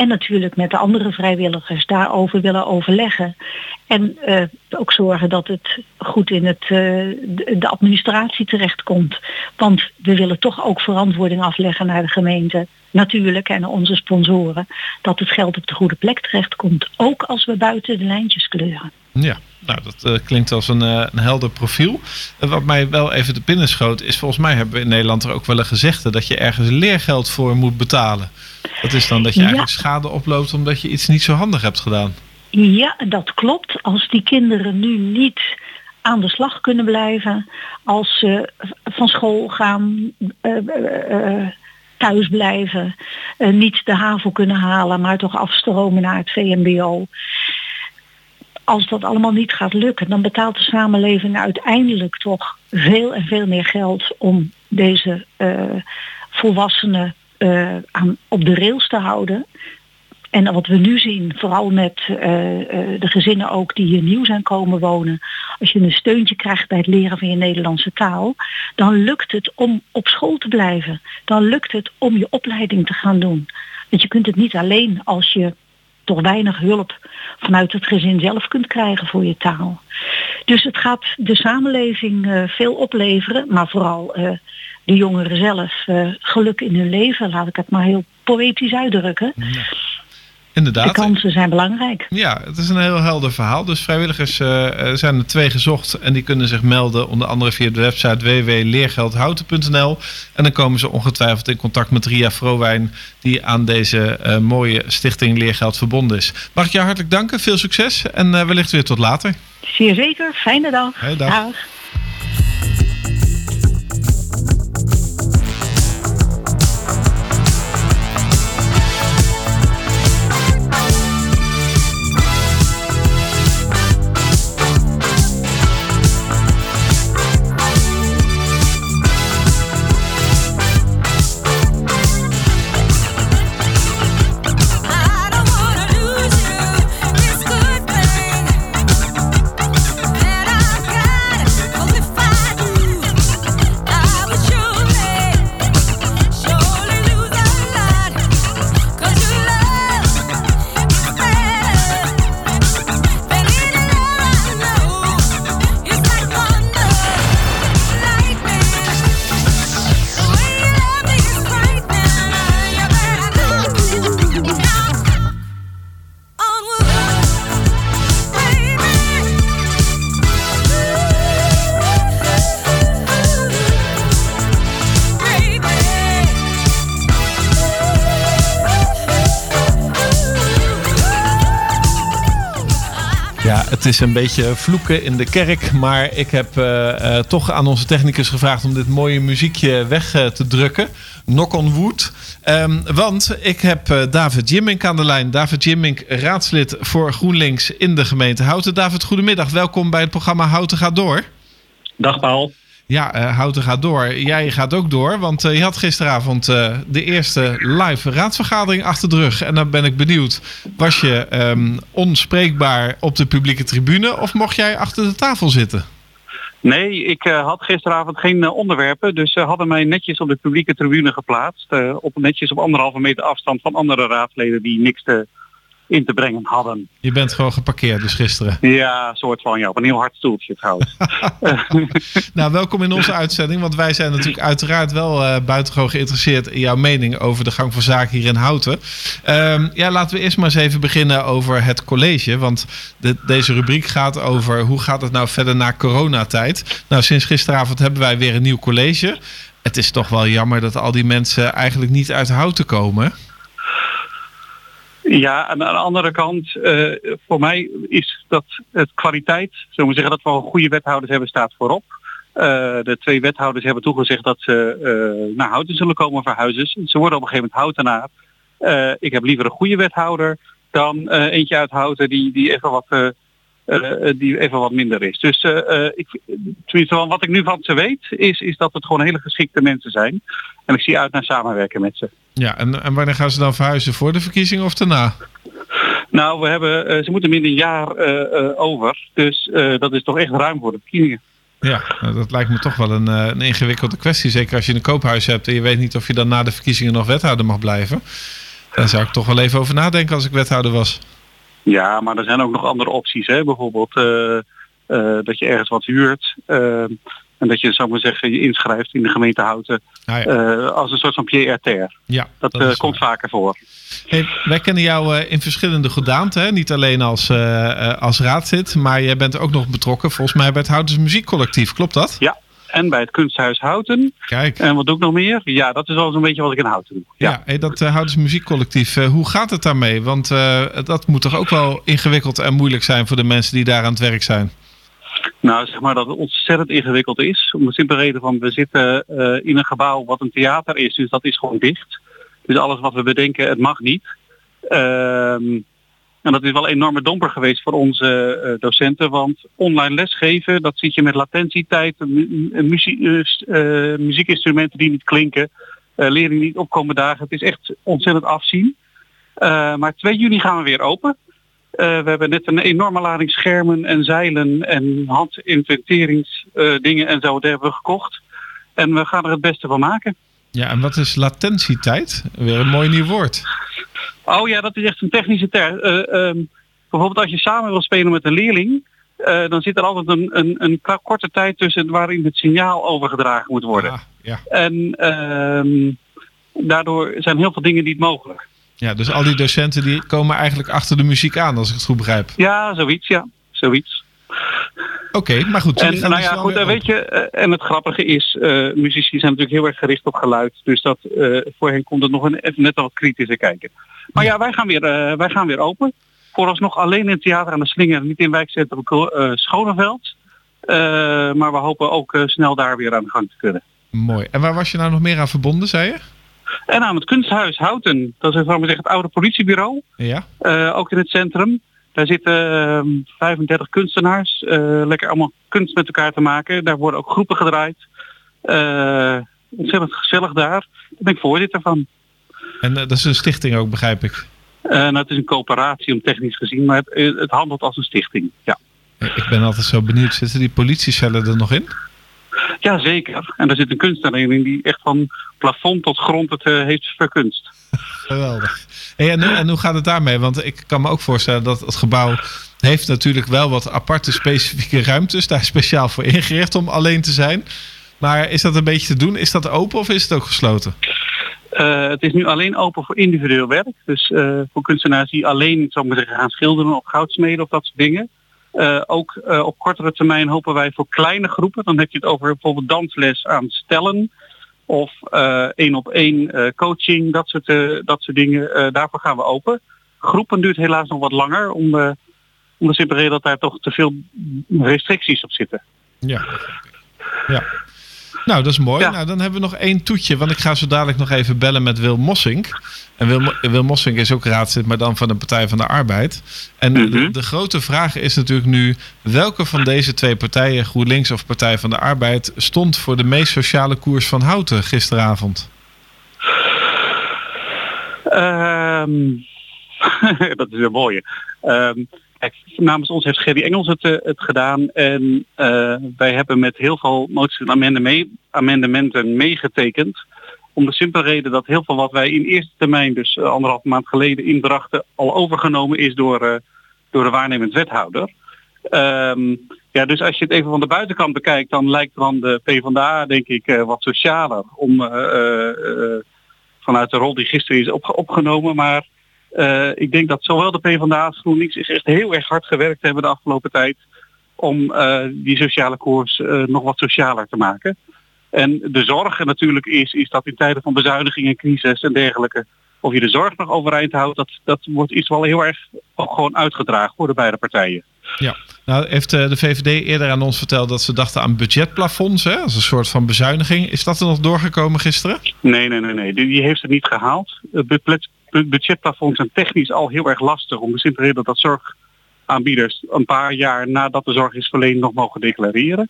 En natuurlijk met de andere vrijwilligers daarover willen overleggen. En eh, ook zorgen dat het goed in het, eh, de, administratie terechtkomt. Want we willen toch ook verantwoording afleggen naar de gemeente. Natuurlijk en onze sponsoren. Dat het geld op de goede plek terechtkomt. Ook als we buiten de lijntjes kleuren.
Ja, nou dat eh, klinkt als een, eh, een helder profiel. Eh, wat mij wel even te binnen schoot is volgens mij hebben we in Nederland er ook wel een gezegde dat je ergens leergeld voor moet betalen. Dat is dan dat je
Ja.
eigenlijk schade oploopt omdat je iets niet zo handig hebt gedaan.
Ja, dat klopt. Als die kinderen nu niet aan de slag kunnen blijven, als ze van school gaan, thuis blijven, eh, niet de HAVO kunnen halen, maar toch afstromen naar het VMBO. Als dat allemaal niet gaat lukken, dan betaalt de samenleving uiteindelijk toch veel en veel meer geld om deze eh, volwassenen eh, aan, op de rails te houden. En wat we nu zien, vooral met eh, eh, de gezinnen ook die hier nieuw zijn komen wonen. Als je een steuntje krijgt bij het leren van je Nederlandse taal, dan lukt het om op school te blijven. Dan lukt het om je opleiding te gaan doen. Want je kunt het niet alleen als je toch weinig hulp vanuit het gezin zelf kunt krijgen voor je taal. Dus het gaat de samenleving eh, veel opleveren, maar vooral de jongeren zelf geluk in hun leven, laat ik het maar heel poëtisch uitdrukken.
Inderdaad.
kansen zijn belangrijk.
Ja, het is een heel helder verhaal. Dus vrijwilligers eh, zijn er twee gezocht en die kunnen zich melden onder andere via de website www.leergeldhouten.nl. En dan komen ze ongetwijfeld in contact met Ria Vrowijn die aan deze eh, mooie stichting Leergeld verbonden is. Mag ik je hartelijk danken, veel succes en eh, wellicht weer tot later.
Zeer zeker, fijne dag.
Hey, dag.
Dag.
Ja, het is een beetje vloeken in de kerk. Maar ik heb eh, eh, toch aan onze technicus gevraagd om dit mooie muziekje weg eh, te drukken. Knock on wood. Ehm, want ik heb David Jimmink aan de lijn. David Jimmink, raadslid voor GroenLinks in de gemeente Houten. David, goedemiddag. Welkom bij het programma Houten gaat door.
Dag Paul.
Ja, eh, Houten gaat door. Jij gaat ook door, want eh, je had gisteravond eh, de eerste live raadsvergadering achter de rug. En dan ben ik benieuwd, was je ehm, onspreekbaar op de publieke tribune of mocht jij achter de tafel zitten?
Nee, ik had gisteravond geen onderwerpen, dus ze hadden mij netjes op de publieke tribune geplaatst. op netjes op anderhalve meter afstand van andere raadsleden die niks te, in te brengen hadden.
Je bent gewoon geparkeerd dus gisteren.
Ja, soort van ja, op een heel hard stoeltje trouwens.
Nou, welkom in onze uitzending, want wij zijn natuurlijk uiteraard wel eh buitengewoon geïnteresseerd in jouw mening over de gang van zaken hier in Houten. Ehm, ja, laten we eerst maar eens even beginnen over het college, want de, deze rubriek gaat over hoe gaat het nou verder na coronatijd. Nou, sinds gisteravond hebben wij weer een nieuw college. Het is toch wel jammer dat al die mensen eigenlijk niet uit Houten komen.
Ja, en aan de andere kant, eh, voor mij is dat het kwaliteit, zullen we zeggen dat we goede wethouders hebben, staat voorop. Eh, de twee wethouders hebben toegezegd dat ze eh, naar Houten zullen komen verhuizen. Ze worden op een gegeven moment Houtenaar. Ik heb liever een goede wethouder dan eentje uit Houten die, die, even wat, eh, eh, die even wat minder is. Dus eh, ik, tenminste van wat ik nu van ze weet, is, is dat het gewoon hele geschikte mensen zijn. En ik zie uit naar samenwerken met ze.
Ja, en, en wanneer gaan ze dan verhuizen? Voor de verkiezingen of daarna?
Nou, we hebben, ze moeten minder een jaar over. Dus dat is toch echt ruim voor de verkiezingen.
Ja, nou, dat lijkt me toch wel een, een ingewikkelde kwestie. Zeker als je een koophuis hebt en je weet niet of je dan na de verkiezingen nog wethouder mag blijven. Daar zou ik toch wel even over nadenken als ik wethouder was.
Ja, maar er zijn ook nog andere opties. Hè? Bijvoorbeeld eh, eh, dat je ergens wat huurt. eh, en dat je, zou maar zeggen, je inschrijft in de gemeente Houten.
Ah, ja.
als een soort van terre.
ja,
Dat, komt
waar.
vaker voor.
Hey, wij kennen jou in verschillende gedaanten. Hè? Niet alleen als, als raadslid, maar jij bent ook nog betrokken volgens mij bij het Houters Muziekcollectief. Klopt dat?
Ja. En bij het kunsthuis Houten.
Kijk.
En wat doe ik nog meer? Ja, dat is wel zo'n beetje wat ik in Houten doe.
Ja, hey, dat uh, Houters Muziekcollectief, eh, hoe gaat het daarmee? Want eh, dat moet toch ook wel ingewikkeld en moeilijk zijn voor de mensen die daar aan het werk zijn.
Nou, zeg maar dat het ontzettend ingewikkeld is. Om de simpele reden van we zitten eh, in een gebouw wat een theater is, dus dat is gewoon dicht. Dus alles wat we bedenken, het mag niet. Ehm, en dat is wel een enorme domper geweest voor onze eh, docenten, want online lesgeven, dat zit je met latentietijd, eh, eh, muziekinstrumenten die niet klinken, eh, leerlingen niet opkomen dagen. Het is echt ontzettend afzien. Maar 2 juni gaan we weer open. We hebben net een enorme lading schermen en zeilen en handinventeringsdingen en zo, dat hebben we gekocht. En we gaan er het beste van maken.
Ja, en wat is latentietijd? Weer een mooi nieuw woord.
Oh ja, dat is echt een technische term. Eh, ehm, bijvoorbeeld als je samen wil spelen met een leerling, eh, dan zit er altijd een, een, een korte tijd tussen waarin het signaal overgedragen moet worden.
Ah, ja.
En ehm, daardoor zijn heel veel dingen niet mogelijk.
ja, dus al die docenten die komen eigenlijk achter de muziek aan, als ik het goed begrijp.
Ja, zoiets, ja. Zoiets.
Oké, maar goed.
En nou
dus
ja, goed, en weet je, eh, en het grappige is, eh muzici zijn natuurlijk heel erg gericht op geluid. Dus dat eh, voor hen komt het nog een, even net wat kritischer kijken. Maar ja, wij, gaan weer, wij gaan weer open. Vooralsnog alleen in het theater aan de Slinger, niet in wijkcentrum Schoneveld. Maar we hopen ook snel daar weer aan de gang te kunnen.
Mooi. En waar was je nou nog meer aan verbonden, zei je?
En aan het kunsthuis Houten, dat is zeg het oude politiebureau.
Ja.
Ook in het centrum. Daar zitten ehm, 35 kunstenaars. eh, lekker allemaal kunst met elkaar te maken. Daar worden ook groepen gedraaid. Eh, ontzettend gezellig daar. Daar ben ik voorzitter van.
En eh, dat is een stichting ook, begrijp ik.
Nou, het is een coöperatie om technisch gezien, maar het, het handelt als een stichting. Ja.
Ik ben altijd zo benieuwd, zitten die politiecellen er nog in?
ja, zeker. En daar zit een kunstenaar in die echt van plafond tot grond het heeft verkunst.
Geweldig. En, en hoe gaat het daarmee? Want ik kan me ook voorstellen dat het gebouw heeft natuurlijk wel wat aparte specifieke ruimtes. Daar speciaal voor ingericht om alleen te zijn. Maar is dat een beetje te doen? Is dat open of is het ook gesloten?
Eh, het is nu alleen open voor individueel werk. Dus eh, voor kunstenaars die alleen maar zeggen, gaan schilderen of goudsmeden of dat soort dingen. Eh, ook op kortere termijn hopen wij voor kleine groepen. Dan heb je het over bijvoorbeeld dansles aan stellen. Of eh, één op één eh, coaching, dat soort, eh, dat soort dingen. Daarvoor gaan we open. Groepen duurt helaas nog wat langer. Om, om de simpele reden dat daar toch te veel restricties op zitten.
Ja. ja. Nou, dat is mooi.
Ja.
Nou, dan hebben we nog één toetje. Want ik ga zo dadelijk nog even bellen met Wil Mossink. En Wil, Wil Mossink is ook raadslid, maar dan van de Partij van de Arbeid. En de,
Mhm.
de grote vraag is natuurlijk nu... welke van deze twee partijen, GroenLinks of Partij van de Arbeid... stond voor de meest sociale koers van Houten gisteravond?
Ehm, dat is een mooie. Ehm, namens ons heeft Gerry Engels het, eh, het gedaan. En eh, wij hebben met heel veel moties en amende mee- amendementen meegetekend. Om de simpele reden dat heel veel wat wij in eerste termijn, dus eh, anderhalf maand geleden inbrachten, al overgenomen is door, door de waarnemend wethouder. Ehm, ja, dus als je het even van de buitenkant bekijkt, dan lijkt dan de PvdA denk ik eh, wat socialer om vanuit de rol die gisteren is opge- opgenomen. Maar eh, ik denk dat zowel de PvdA als GroenLinks zich echt heel erg hard gewerkt hebben de afgelopen tijd om eh, die sociale koers eh, nog wat socialer te maken. En de zorg natuurlijk is, is dat in tijden van bezuinigingen, crisis en dergelijke, of je de zorg nog overeind houdt, dat, dat wordt iets wel heel erg gewoon uitgedragen voor de beide partijen.
Ja. Nou, heeft de VVD eerder aan ons verteld dat ze dachten aan budgetplafonds, hè, als een soort van bezuiniging. Is dat er nog doorgekomen gisteren?
Nee, nee, nee, nee. Die, heeft het niet gehaald. Het budgetplafonds zijn technisch al heel erg lastig om de simpele reden dat zorgaanbieders een paar jaar nadat de zorg is verleend nog mogen declareren.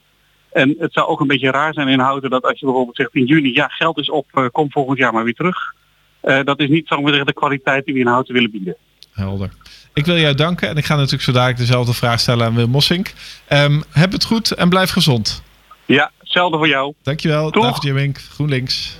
En het zou ook een beetje raar zijn inhouden dat als je bijvoorbeeld zegt in juni, ja geld is op, eh, kom volgend jaar maar weer terug. Eh, dat is niet zo zeggen, de kwaliteit die we in houten willen bieden.
Helder. Ik wil jou danken en ik ga natuurlijk zo dadelijk dezelfde vraag stellen aan Wil Mossink. Ehm, heb het goed en blijf gezond.
Ja, hetzelfde voor jou.
Dankjewel,
Doeg.
David Jemmink, GroenLinks.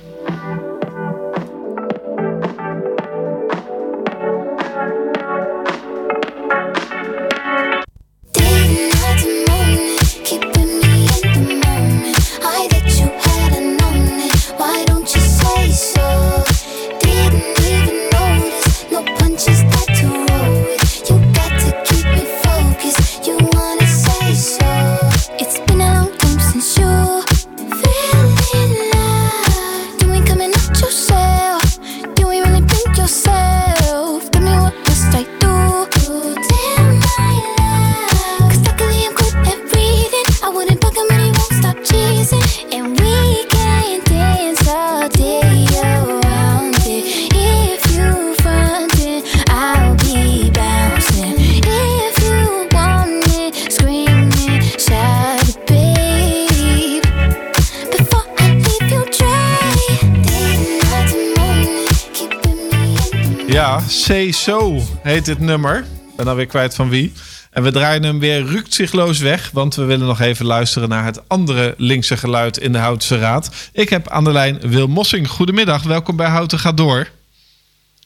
Say So heet dit nummer. Ben alweer kwijt van wie. En we draaien hem weer rukzichtloos weg, want we willen nog even luisteren naar het andere linkse geluid in de Houtse Raad. Ik heb aan de lijn Wil Mossing. Goedemiddag, welkom bij Houten gaat door.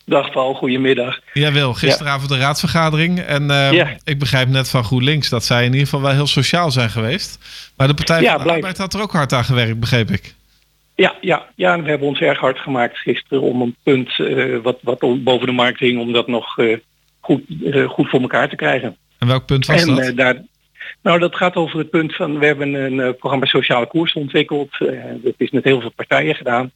Dag Paul, goedemiddag.
Ja Wil, gisteravond de raadsvergadering en eh,
Ja.
ik begrijp net van GroenLinks dat zij in ieder geval wel heel sociaal zijn geweest. Maar de Partij
Ja,
van de
blijf-
Arbeid had er ook hard aan gewerkt, begreep ik.
Ja, ja, ja, we hebben ons erg hard gemaakt gisteren om een punt eh, wat, wat boven de markt hing, om dat nog eh, goed, eh, goed voor elkaar te krijgen.
En welk punt was
en
dat?
daar, nou, dat gaat over het punt van, we hebben een programma Sociale Koers ontwikkeld. Dat is met heel veel partijen gedaan.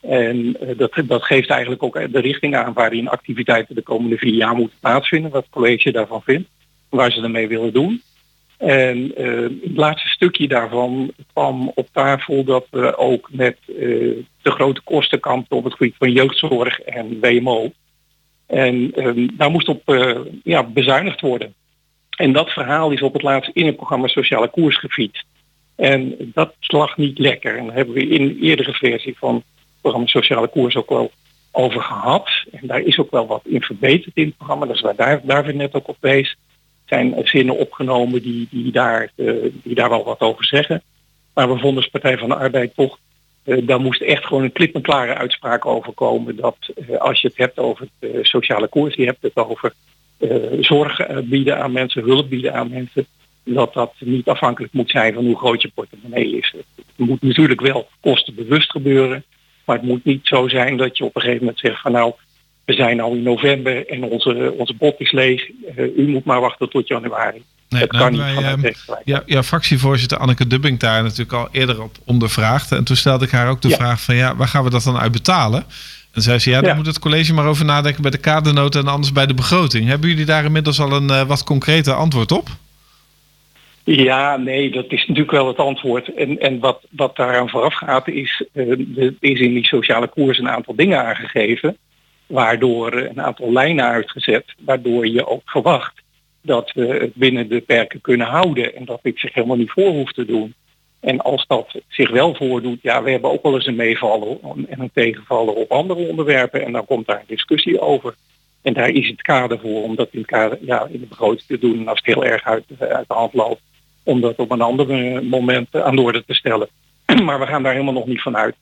En dat, dat geeft eigenlijk ook de richting aan waarin activiteiten de komende vier jaar moeten plaatsvinden. Wat het college daarvan vindt. Waar ze ermee willen doen. En eh, het laatste stukje daarvan kwam op tafel dat we ook met eh, de grote kosten op het gebied van jeugdzorg en WMO. En eh, daar moest op eh, ja, bezuinigd worden. En dat verhaal is op het laatst in het programma Sociale Koers gefietst. En dat lag niet lekker. En daar hebben we in de eerdere versie van het programma Sociale Koers ook wel over gehad. En daar is ook wel wat in verbeterd in het programma. Dat is waar daar, net ook op wees. Zijn zinnen opgenomen die, die, daar, eh, die daar wel wat over zeggen. Maar we vonden als Partij van de Arbeid toch, eh, daar moest echt gewoon een klip en klare uitspraak over komen. Dat eh, als je het hebt over het sociale koers, je hebt het over zorg bieden aan mensen, hulp bieden aan mensen. Dat dat niet afhankelijk moet zijn van hoe groot je portemonnee is. Het moet natuurlijk wel kostenbewust gebeuren. Maar het moet niet zo zijn dat je op een gegeven moment zegt van nou, we zijn al in november en onze, onze bot is leeg. Eh, u moet maar wachten tot januari.
Nee,
dat
nou,
kan niet
wij,
vanuit
ehm. Ja, ja, fractievoorzitter Anneke Dubbing daar natuurlijk al eerder op ondervraagd. En toen stelde ik haar ook de
Ja.
vraag van ja, waar gaan we dat dan uit betalen? En zei ze ja, daar
Ja.
moet het college maar over nadenken bij de kadernota en anders bij de begroting. Hebben jullie daar inmiddels al een eh, wat concreter antwoord op?
Ja, nee, dat is natuurlijk wel het antwoord. En, en wat, wat daaraan vooraf gaat is, eh, er is in die sociale koers een aantal dingen aangegeven, waardoor een aantal lijnen uitgezet, waardoor je ook verwacht dat we het binnen de perken kunnen houden en dat dit zich helemaal niet voor hoeft te doen. En als dat zich wel voordoet, ja, we hebben ook wel eens een meevallen en een tegenvaller op andere onderwerpen en dan komt daar een discussie over. En daar is het kader voor om dat in, ja, in de begroting te doen. En als het heel erg uit, uit de hand loopt, om dat op een ander moment aan de orde te stellen. Maar we gaan daar helemaal nog niet van uit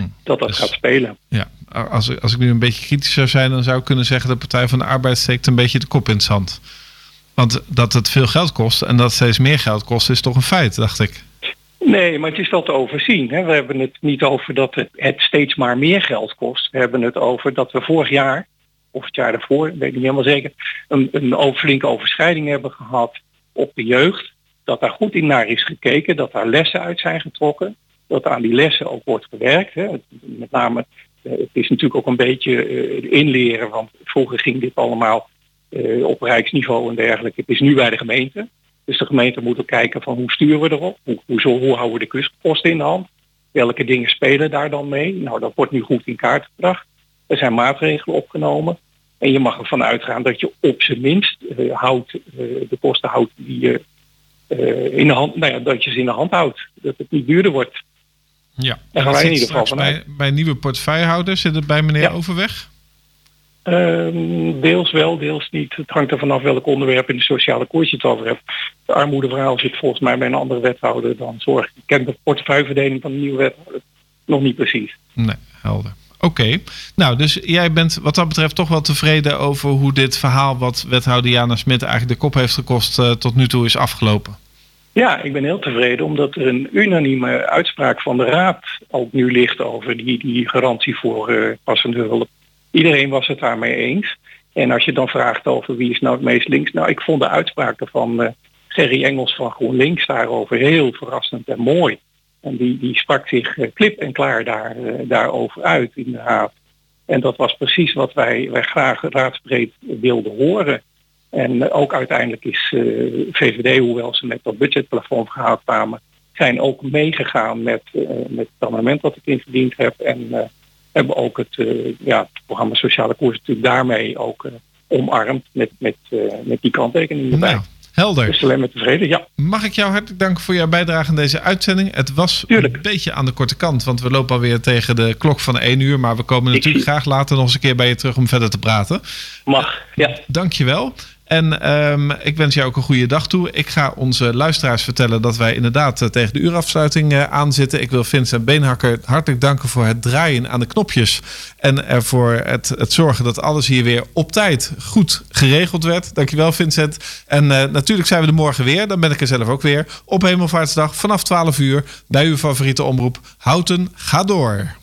Hm,
dat dat
dus-
gaat spelen.
Ja, als, ik- als ik nu een beetje kritisch zou zijn, dan zou ik kunnen zeggen de Partij van de Arbeid steekt een beetje de kop in het zand. Want dat het veel geld kost en dat steeds meer geld kost, is toch een feit, dacht ik.
Nee, maar het is wel te overzien. Hè. We hebben het niet over dat het, het steeds maar meer geld kost. We hebben het over dat we vorig jaar, of het jaar daarvoor, weet ik niet helemaal zeker, een, een flinke overschrijding hebben gehad op de jeugd. Dat daar goed in naar is gekeken, dat daar lessen uit zijn getrokken. Dat aan die lessen ook wordt gewerkt. Hè. Met name, eh, het is natuurlijk ook een beetje eh, inleren, want vroeger ging dit allemaal eh, op rijksniveau en dergelijke. Het is nu bij de gemeente. Dus de gemeente moet ook kijken van hoe sturen we erop? Hoe, hoe, houden we de kustposten in de hand? Welke dingen spelen daar dan mee? Nou, dat wordt nu goed in kaart gebracht. Er zijn maatregelen opgenomen. En je mag ervan uitgaan dat je op zijn minst houdt, de kosten houdt die je in de hand, nou ja, dat je ze in de hand houdt. Dat het niet duurder wordt.
Ja, dat
wij in ieder geval
bij, bij nieuwe portefeuillehouders. Zit het bij meneer
Ja.
Overweg?
Ehm, deels wel, deels niet. Het hangt er vanaf welk onderwerp in de sociale koers je het over hebt. De armoedeverhaal zit volgens mij bij een andere wethouder dan zorg. Ik ken de portefeuilleverdeling van de nieuwe wethouder nog niet precies.
Nee, helder. Oké, nou dus jij bent wat dat betreft toch wel tevreden over hoe dit verhaal wat wethouder Jana Smit eigenlijk de kop heeft gekost eh, tot nu toe is afgelopen.
Ja, ik ben heel tevreden omdat er een unanieme uitspraak van de Raad al nu ligt over die, die garantie voor eh, passende hulp. Iedereen was het daarmee eens. En als je dan vraagt over wie is nou het meest links, nou ik vond de uitspraken van eh, Gerry Engels van GroenLinks daarover heel verrassend en mooi. En die, die sprak zich eh, klip en klaar daar, daarover uit in de Raad. En dat was precies wat wij, wij graag raadsbreed wilden horen. En ook uiteindelijk is eh, VVD, hoewel ze met dat budgetplafond gehaald kwamen, zijn ook meegegaan met, eh, met het amendement dat ik ingediend heb. En eh, hebben ook het, ja, het programma Sociale Koers natuurlijk daarmee ook omarmd met, met, met die kanttekening erbij.
Nou, Helder.
Dus alleen maar tevreden, ja.
Mag ik jou hartelijk danken voor jouw bijdrage aan deze uitzending. Het was een beetje aan de korte kant, want we lopen alweer tegen de klok van 1 uur. Maar we komen natuurlijk graag later nog eens een keer bij je terug om verder te praten.
Mag, ja.
Dankjewel. En ehm, ik wens jou ook een goede dag toe. Ik ga onze luisteraars vertellen dat wij inderdaad eh, tegen de uurafsluiting eh, aanzitten. Ik wil Vincent Beenhakker hartelijk danken voor het draaien aan de knopjes. En ervoor het, het zorgen dat alles hier weer op tijd goed geregeld werd. Dankjewel Vincent. En eh, natuurlijk zijn we er morgen weer. Dan ben ik er zelf ook weer. Op Hemelvaartsdag vanaf 12 uur bij uw favoriete omroep. Houten, ga door.